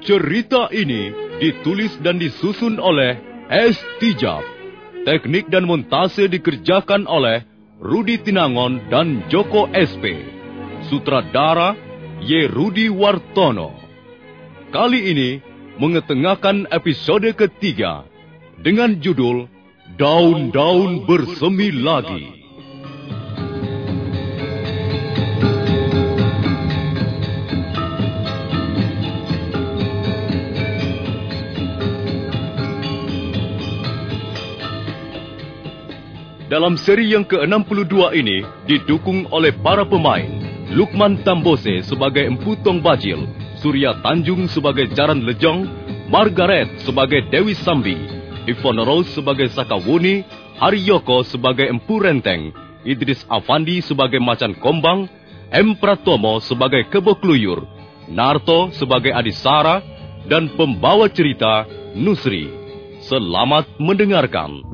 Cerita ini ditulis dan disusun oleh S. Tijab. Teknik dan montase dikerjakan oleh Rudi Tinangon dan Joko SP. Sutradara Y. Rudi Wartono. Kali ini mengetengahkan episode ketiga dengan judul Daun-daun bersemi lagi. Dalam seri yang ke-62 ini didukung oleh para pemain Lukman Tambose sebagai Empu Tong Bajil, Surya Tanjung sebagai Jaran Lejong, Margaret sebagai Dewi Sambi, Ivone Rose sebagai Sakawuni, Haryoko sebagai Empu Renteng, Idris Afandi sebagai Macan Kombang, M. Pratomo sebagai Kebo Kluyur, Narto sebagai Adisara, dan pembawa cerita Nusri. Selamat mendengarkan.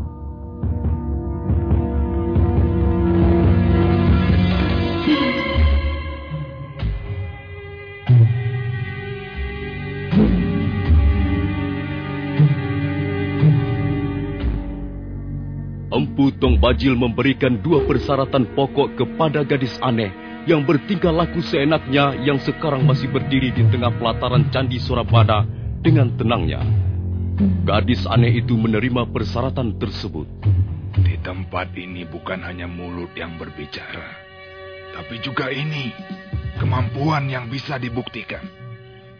Bajil memberikan dua persyaratan pokok kepada gadis aneh yang bertingkah laku seenaknya yang sekarang masih berdiri di tengah pelataran Candi Surabada dengan tenangnya. Gadis aneh itu menerima persyaratan tersebut. Di tempat ini bukan hanya mulut yang berbicara, tapi juga ini kemampuan yang bisa dibuktikan.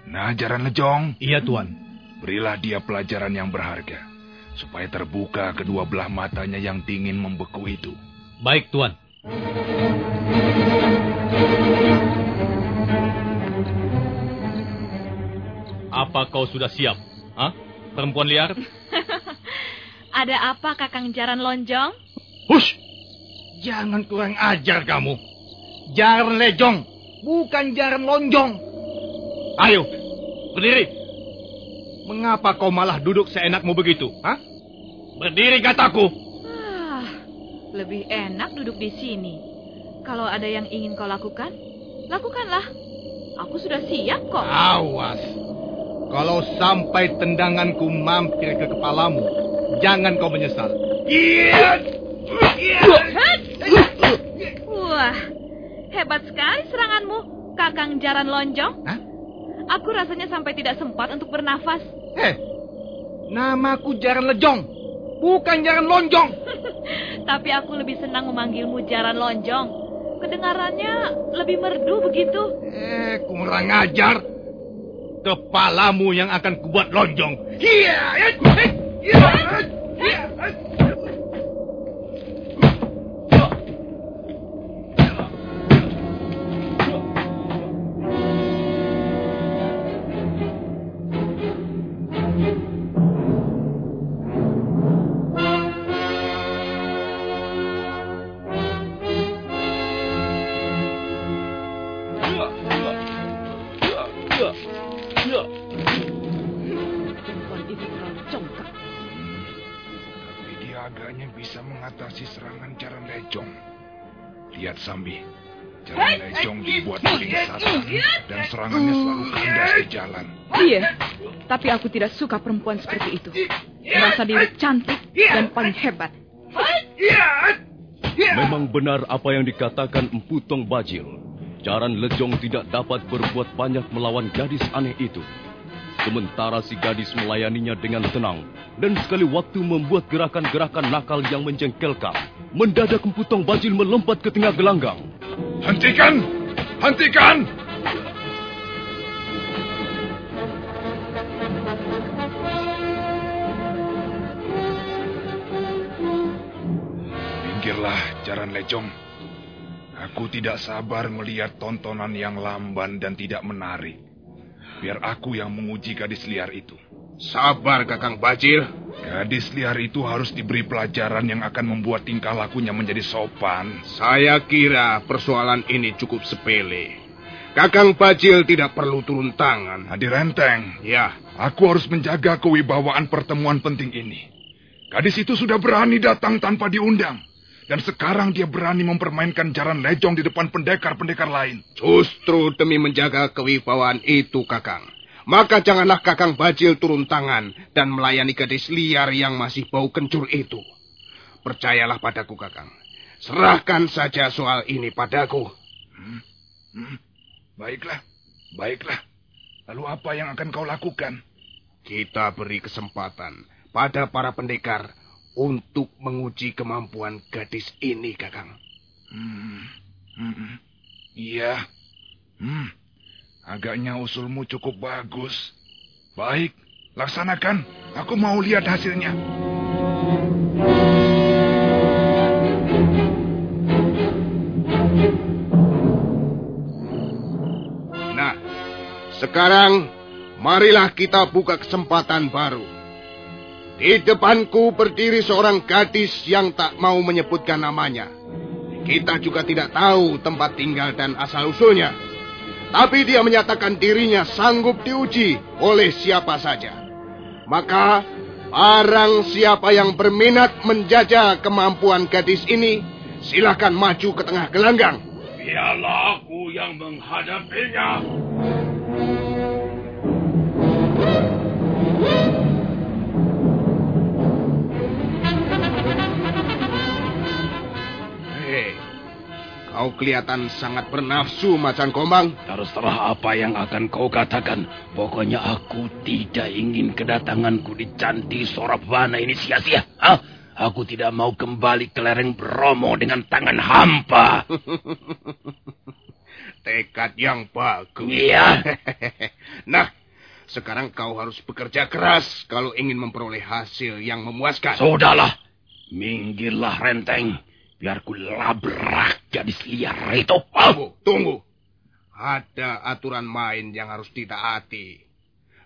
Nah, Jaran Lejong. Iya, Tuan. Berilah dia pelajaran yang berharga, supaya terbuka kedua belah matanya yang dingin membeku itu. Baik, Tuan. Apa kau sudah siap? Hah? Perempuan liar? Ada apa, Kakang Jaran Lonjong? Hush! Jangan kurang ajar kamu. Jaran lejong, bukan jaran lonjong. Ayo, berdiri. Mengapa kau malah duduk seenakmu begitu? Hah? Berdiri kataku. Ah, lebih enak duduk di sini. Kalau ada yang ingin kau lakukan, lakukanlah. Aku sudah siap kok. Awas. Kalau sampai tendanganku mampir ke kepalamu, jangan kau menyesal. Wah, hebat sekali seranganmu, Kakang Jaran Lonjong. Hah? Aku rasanya sampai tidak sempat untuk bernafas. Eh, namaku Jaran Lejong, bukan Jaran Lonjong. Tapi aku lebih senang memanggilmu Jaran Lonjong. Kedengarannya lebih merdu begitu. Eh, kurang ajar. Kepalamu yang akan kubuat lonjong. Iya, iya, iya, satan dan serangannya selalu kandas di jalan. Iya, tapi aku tidak suka perempuan seperti itu. Merasa diri cantik dan paling hebat. Memang benar apa yang dikatakan Empu Tong Bajil. Jaran Lejong tidak dapat berbuat banyak melawan gadis aneh itu. Sementara si gadis melayaninya dengan tenang dan sekali waktu membuat gerakan-gerakan nakal yang menjengkelkan. Mendadak Empu Tong Bajil melompat ke tengah gelanggang. Hentikan! Hentikan! Minggirlah, Jaran Lejong. Aku tidak sabar melihat tontonan yang lamban dan tidak menarik. Biar aku yang menguji gadis liar itu. Sabar, Kakang Bajil. Gadis liar itu harus diberi pelajaran yang akan membuat tingkah lakunya menjadi sopan. Saya kira persoalan ini cukup sepele. Kakang Bajil tidak perlu turun tangan. Hadi Renteng, Ya, aku harus menjaga kewibawaan pertemuan penting ini. Gadis itu sudah berani datang tanpa diundang. Dan sekarang dia berani mempermainkan jaran lejong di depan pendekar-pendekar lain. justru demi menjaga kewibawaan itu, Kakang. Maka janganlah Kakang Bajil turun tangan dan melayani gadis liar yang masih bau kencur itu. Percayalah padaku, Kakang. Serahkan saja soal ini padaku. Hmm, baiklah, baiklah. Lalu apa yang akan kau lakukan? Kita beri kesempatan pada para pendekar untuk menguji kemampuan gadis ini, Kakang. Hmm, hmm, hmm. Iya. Hmm, agaknya usulmu cukup bagus. Baik, laksanakan. Aku mau lihat hasilnya. Nah, sekarang marilah kita buka kesempatan baru. Di depanku berdiri seorang gadis yang tak mau menyebutkan namanya. Kita juga tidak tahu tempat tinggal dan asal-usulnya. Tapi dia menyatakan dirinya sanggup diuji oleh siapa saja. Maka, barang siapa yang berminat menjajah kemampuan gadis ini, silakan maju ke tengah gelanggang. Biarlah aku yang menghadapinya. Kau kelihatan sangat bernafsu, Macan Kombang. Terserah apa yang akan kau katakan. Pokoknya aku tidak ingin kedatanganku di Candi Sorabana ini sia-sia. Hah? Aku tidak mau kembali ke lereng Bromo dengan tangan hampa. Tekad yang bagus. Iya. nah, sekarang kau harus bekerja keras kalau ingin memperoleh hasil yang memuaskan. Sudahlah. Minggirlah renteng. Biar ku labrak gadis liar itu. Tunggu, tunggu. Ada aturan main yang harus ditaati.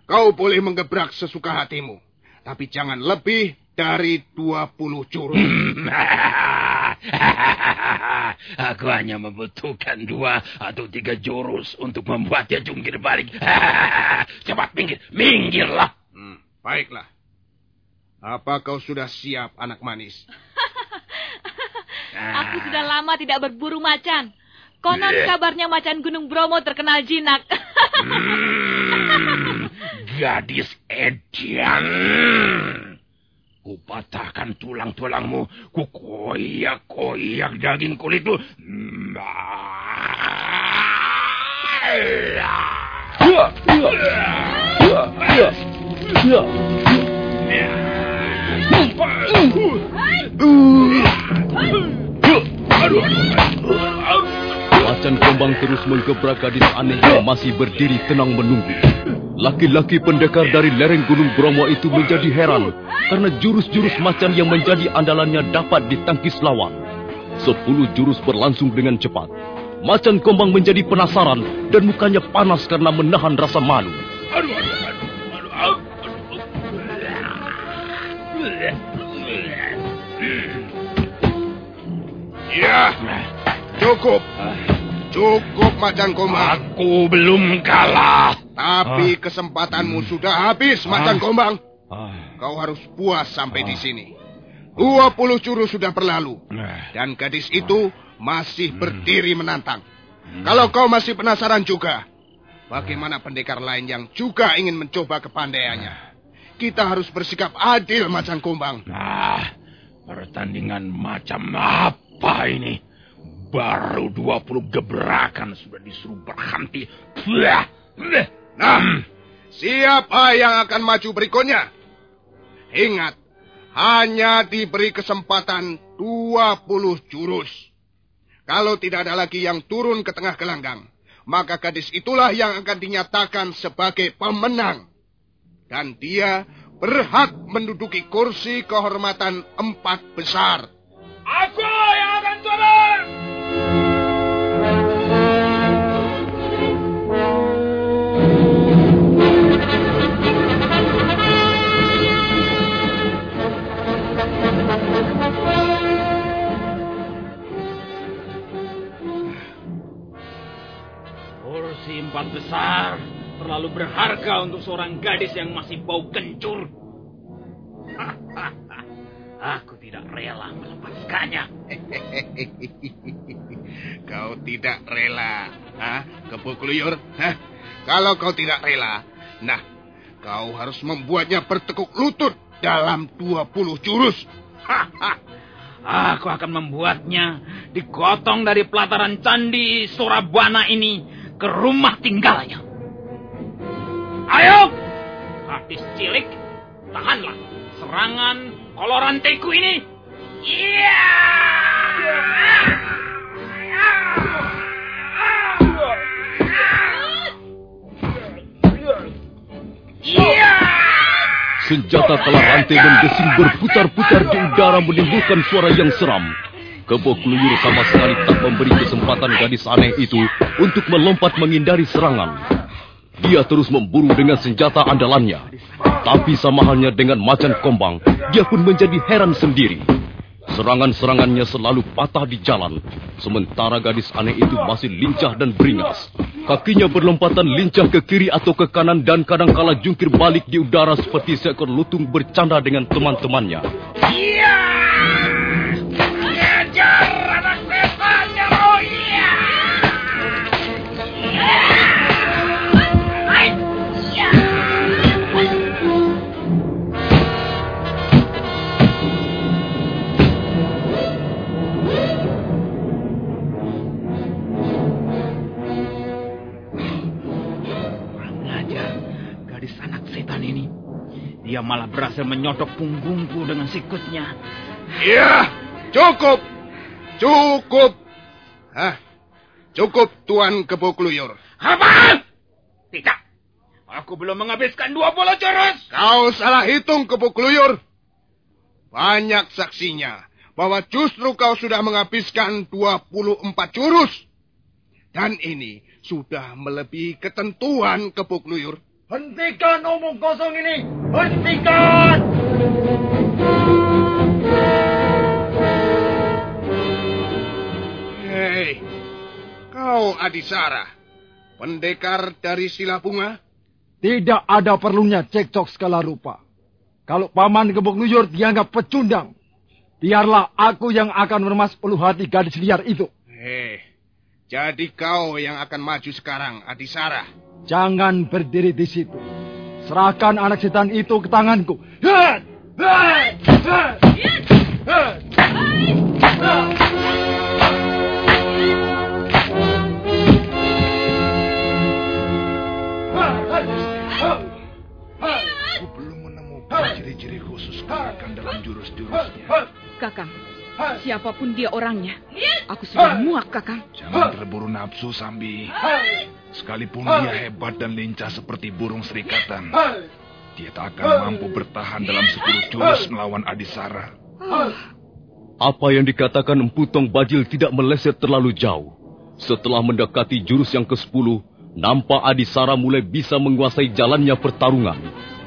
Kau boleh menggebrak sesuka hatimu. Tapi jangan lebih dari 20 jurus. Aku hanya membutuhkan dua atau tiga jurus untuk membuatnya jungkir balik. Cepat minggir, minggirlah. Hmm, baiklah. Apa kau sudah siap, anak manis? Aku sudah lama tidak berburu macan. Konon kabarnya macan Gunung Bromo terkenal jinak. Hmm, gadis Edian. Kupatahkan tulang-tulangmu, ku koyak-koyak daging kulitmu. Hmm, terus menggebrak gadis aneh yang masih berdiri tenang menunggu. Laki-laki pendekar dari lereng Gunung Bromo itu menjadi heran karena jurus-jurus macan yang menjadi andalannya dapat ditangkis lawan. Sepuluh jurus berlangsung dengan cepat. Macan Kombang menjadi penasaran dan mukanya panas karena menahan rasa malu. Aduh, aduh, aduh, aduh, aduh, Ya, cukup. Cukup, Macan Kombang. Aku belum kalah. Tapi kesempatanmu sudah habis, Macan Kombang. Ah, Kau harus puas sampai di sini. Dua puluh jurus sudah berlalu. nah, Dan gadis itu masih berdiri menantang. Kalau kau masih penasaran juga, bagaimana pendekar lain yang juga ingin mencoba kepandaiannya? Kita harus bersikap adil, Macan Kumbang. nah, pertandingan macam apa ini? Baru 20 gebrakan sudah disuruh berhenti. Nah, siapa yang akan maju berikutnya? Ingat, hanya diberi kesempatan 20 jurus. Kalau tidak ada lagi yang turun ke tengah gelanggang, maka gadis itulah yang akan dinyatakan sebagai pemenang. Dan dia berhak menduduki kursi kehormatan empat besar. Aku yang akan turun! Kursi empat besar terlalu berharga untuk seorang gadis yang masih bau kencur. Aku tidak rela melepaskannya. kau tidak rela? Kebukluyur? Hah? Kalau kau tidak rela, nah, kau harus membuatnya bertekuk lutut dalam 20 jurus. Aku akan membuatnya digotong dari pelataran candi Surabana ini ke rumah tinggalnya. Ayo, gadis cilik, tahanlah serangan koloranteku ini. Iya! Iya! Senjata telah rantai menggesing berputar-putar di udara menimbulkan suara yang seram. Kebo Kluyur sama sekali tak memberi kesempatan gadis aneh itu untuk melompat menghindari serangan. Dia terus memburu dengan senjata andalannya. Tapi sama halnya dengan macan kombang, dia pun menjadi heran sendiri. Serangan-serangannya selalu patah di jalan, sementara gadis aneh itu masih lincah dan beringas. Kakinya berlompatan lincah ke kiri atau ke kanan dan kadangkala jungkir balik di udara seperti seekor lutung bercanda dengan teman-temannya. Iya! Berhasil menyodok punggungku dengan sikutnya. Ya, cukup. Cukup. Hah? Cukup, Tuan Kebo Kluyur. Apa? Tidak. Aku belum menghabiskan 20 jurus. Kau salah hitung, Kebo Kluyur. Banyak saksinya bahwa justru kau sudah menghabiskan 24 jurus. Dan ini sudah melebihi ketentuan Kebo Kluyur. Hentikan omong kosong ini! Hentikan! Hei, kau Adisara, pendekar dari Sila Bunga? Tidak ada perlunya cekcok skala rupa. Kalau paman gebuk luyur dianggap pecundang, biarlah aku yang akan meremas ulu hati gadis liar itu. Hei, Jadi kau yang akan maju sekarang, Adisara. Jangan berdiri di situ. Serahkan anak setan itu ke tanganku. Hei! Hei! Hei! Dalam jurus-jurusnya. Kakang, siapa pun dia orangnya, aku sudah muak, Kakang. Jangan terburu nafsu, Sambi. Sekalipun dia hebat dan lincah seperti burung serikatan, dia tak akan mampu bertahan dalam sepuluh jurus melawan Adisara. Apa yang dikatakan Empu Tong Bajil tidak meleset terlalu jauh. Setelah mendekati jurus yang ke-10, nampak Adisara mulai bisa menguasai jalannya pertarungan.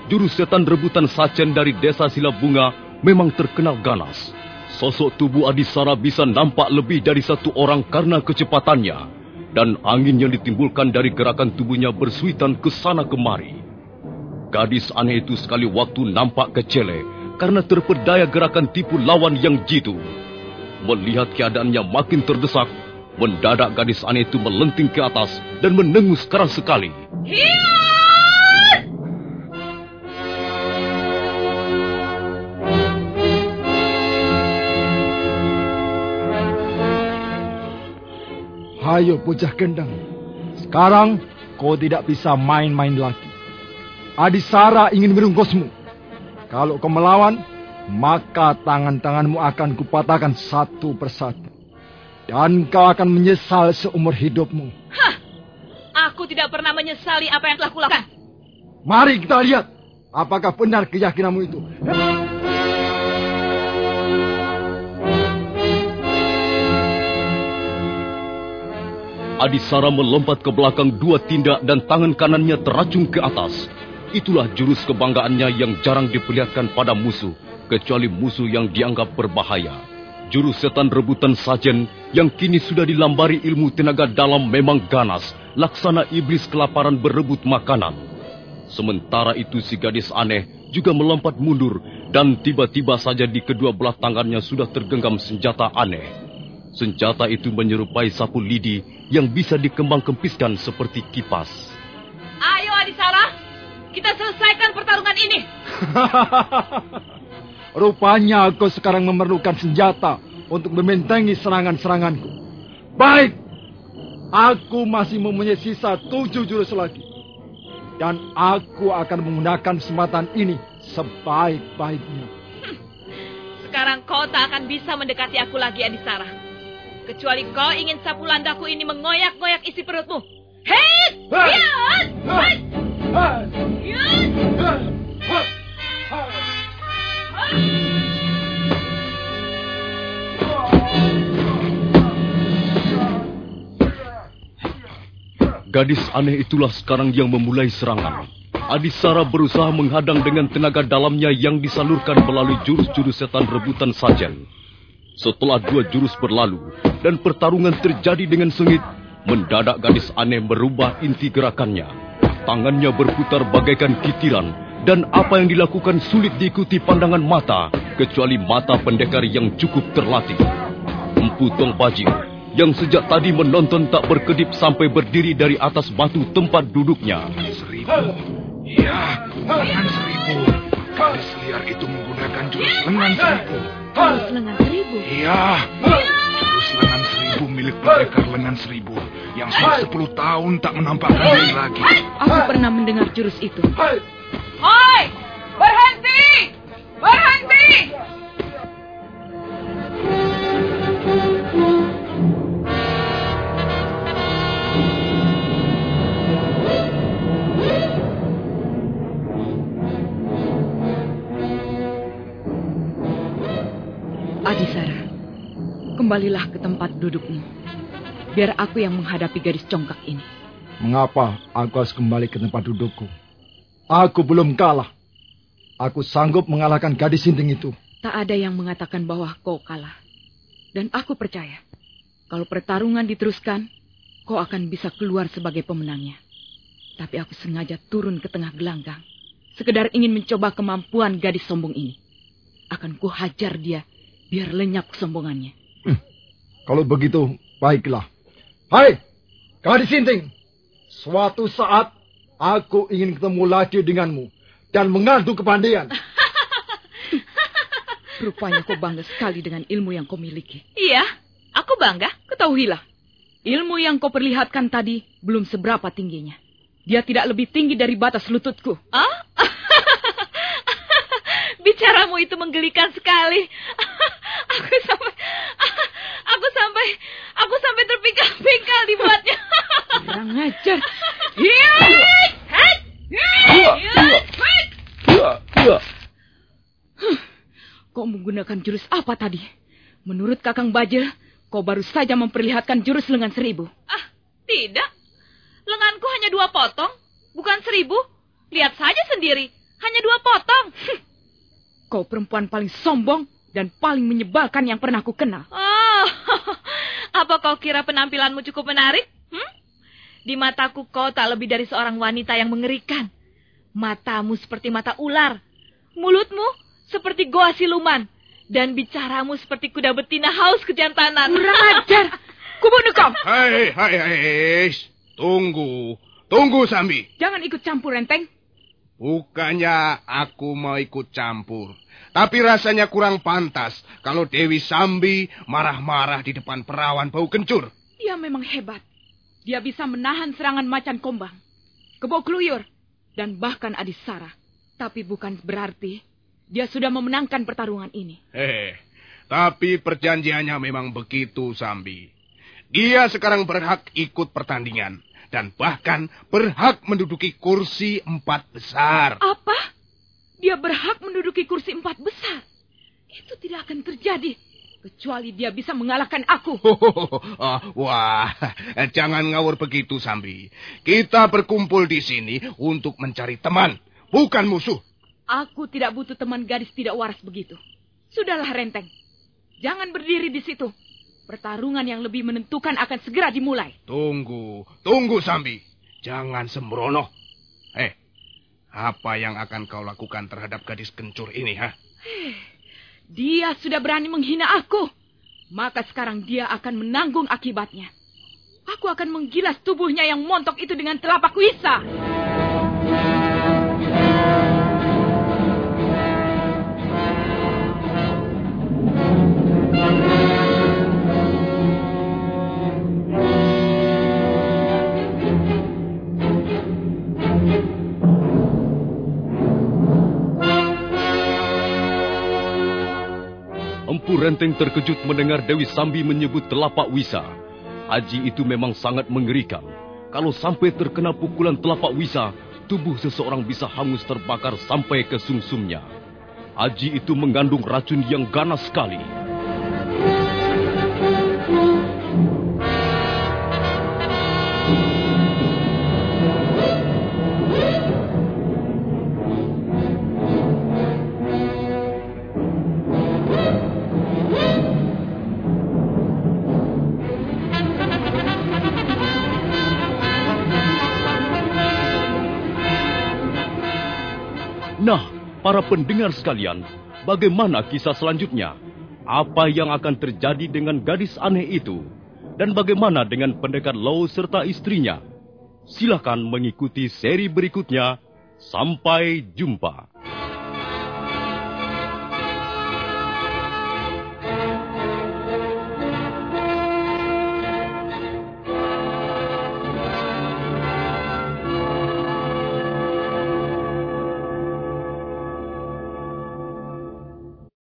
Jurus setan rebutan Sacen dari desa Silabunga memang terkenal ganas. Sosok tubuh Adisara bisa nampak lebih dari satu orang karena kecepatannya. Dan angin yang ditimbulkan dari gerakan tubuhnya bersuitan ke sana kemari. Gadis aneh itu sekali waktu nampak kecele karena terpedaya gerakan tipu lawan yang jitu. Melihat keadaannya makin terdesak, mendadak gadis aneh itu melenting ke atas dan menengus keras sekali. Hayo bocah gendang. Sekarang kau tidak bisa main-main lagi. Adisara ingin merungkusmu. Kalau kau melawan, maka tangan-tanganmu akan kupatahkan satu persatu. Dan kau akan menyesal seumur hidupmu. Hah! Aku tidak pernah menyesali apa yang telah kulakukan. Mari kita lihat apakah benar keyakinanmu itu. Adisara melompat ke belakang dua tindak dan tangan kanannya teracung ke atas. Itulah jurus kebanggaannya yang jarang diperlihatkan pada musuh, kecuali musuh yang dianggap berbahaya. Jurus setan rebutan sajen yang kini sudah dilambari ilmu tenaga dalam memang ganas, laksana iblis kelaparan berebut makanan. Sementara itu si gadis aneh juga melompat mundur dan tiba-tiba saja di kedua belah tangannya sudah tergenggam senjata aneh. Senjata itu menyerupai sapu lidi yang bisa dikembang kempiskan seperti kipas. Ayo Adisara, kita selesaikan pertarungan ini. Rupanya kau sekarang memerlukan senjata untuk membentengi serangan-seranganku. Baik, aku masih mempunyai sisa tujuh jurus lagi. Dan aku akan menggunakan kesempatan ini sebaik-baiknya. Sekarang kau tak akan bisa mendekati aku lagi, Adisara. Kecuali kau ingin sapu landaku ini mengoyak-ngoyak isi perutmu. Hei! Gadis aneh itulah sekarang yang memulai serangan. Adisara berusaha menghadang dengan tenaga dalamnya yang disalurkan melalui jurus-jurus setan rebutan sajen. Setelah dua jurus berlalu dan pertarungan terjadi dengan sengit, mendadak gadis aneh merubah inti gerakannya. Tangannya berputar bagaikan kitiran dan apa yang dilakukan sulit diikuti pandangan mata kecuali mata pendekar yang cukup terlatih. Empu Tong Bajil yang sejak tadi menonton tak berkedip sampai berdiri dari atas batu tempat duduknya. Seribu. Ya, seribu. Gadis liar itu menggunakan jurus lengan seribu. Jurus lengan seribu? Iya. Jurus lengan seribu milik pendekar lengan seribu yang sudah sepuluh tahun tak menampakkan diri lagi. Aku pernah mendengar jurus itu. Hoi! Berhenti! Berhenti! Kembalilah ke tempat dudukmu. Biar aku yang menghadapi gadis congkak ini. Mengapa aku harus kembali ke tempat dudukku? Aku belum kalah. Aku sanggup mengalahkan gadis sinting itu. Tak ada yang mengatakan bahwa kau kalah. Dan aku percaya, kalau pertarungan diteruskan, kau akan bisa keluar sebagai pemenangnya. Tapi aku sengaja turun ke tengah gelanggang, sekedar ingin mencoba kemampuan gadis sombong ini. Akan ku hajar dia, biar lenyap kesombongannya. Kalau begitu, baiklah. Hai, gadis sinting. Suatu saat aku ingin ketemu lagi denganmu dan mengadu kepandaian. Rupanya kau bangga sekali dengan ilmu yang kau miliki. Iya, aku bangga. Ketahuilah, ilmu yang kau perlihatkan tadi belum seberapa tingginya. Dia tidak lebih tinggi dari batas lututku. Ah? Bicaramu itu menggelikan sekali. aku sampai aku sampai aku sampai terpingkal-pingkal dibuatnya. Kurang ajar. Iya. Kau menggunakan jurus apa tadi? Menurut Kakang Bajel, kau baru saja memperlihatkan jurus lengan seribu. Ah, tidak. Lenganku hanya dua potong, bukan seribu. Lihat saja sendiri, hanya dua potong. Kau perempuan paling sombong dan paling menyebalkan yang pernah ku kenal. Oh, apa kau kira penampilanmu cukup menarik? Hmm? Di mataku kau tak lebih dari seorang wanita yang mengerikan. Matamu seperti mata ular, mulutmu seperti goa siluman, dan bicaramu seperti kuda betina haus kejantanan. Kurang ajar! Kubunuh kau! Hai, hai, hai. Tunggu. Tunggu, Sambi. Jangan ikut campur, Renteng. Bukannya aku mau ikut campur. Tapi rasanya kurang pantas kalau Dewi Sambi marah-marah di depan perawan bau kencur. Dia memang hebat. Dia bisa menahan serangan macan kombang, kebo keluyur, dan bahkan Adisara. Tapi bukan berarti dia sudah memenangkan pertarungan ini. Eh, tapi perjanjiannya memang begitu, Sambi. Dia sekarang berhak ikut pertandingan. Dan bahkan berhak menduduki kursi empat besar. Apa? Dia berhak menduduki kursi empat besar? Itu tidak akan terjadi. Kecuali dia bisa mengalahkan aku. oh, wah, jangan ngawur begitu, Sambi. Kita berkumpul di sini untuk mencari teman, bukan musuh. Aku tidak butuh teman gadis tidak waras begitu. Sudahlah, Renteng. Jangan berdiri di situ. Pertarungan yang lebih menentukan akan segera dimulai. Tunggu, tunggu, Sambi. Jangan sembrono. Apa yang akan kau lakukan terhadap gadis kencur ini, ha? Dia sudah berani menghina aku. Maka sekarang dia akan menanggung akibatnya. Aku akan menggilas tubuhnya yang montok itu dengan telapak wisa. Renteng terkejut mendengar Dewi Sambi menyebut telapak wisa. Aji itu memang sangat mengerikan. Kalau sampai terkena pukulan telapak wisa, tubuh seseorang bisa hangus terbakar sampai ke sumsumnya. Aji itu mengandung racun yang ganas sekali. Para pendengar sekalian, bagaimana kisah selanjutnya? Apa yang akan terjadi dengan gadis aneh itu? Dan bagaimana dengan pendekar Low serta istrinya? Silakan mengikuti seri berikutnya. Sampai jumpa.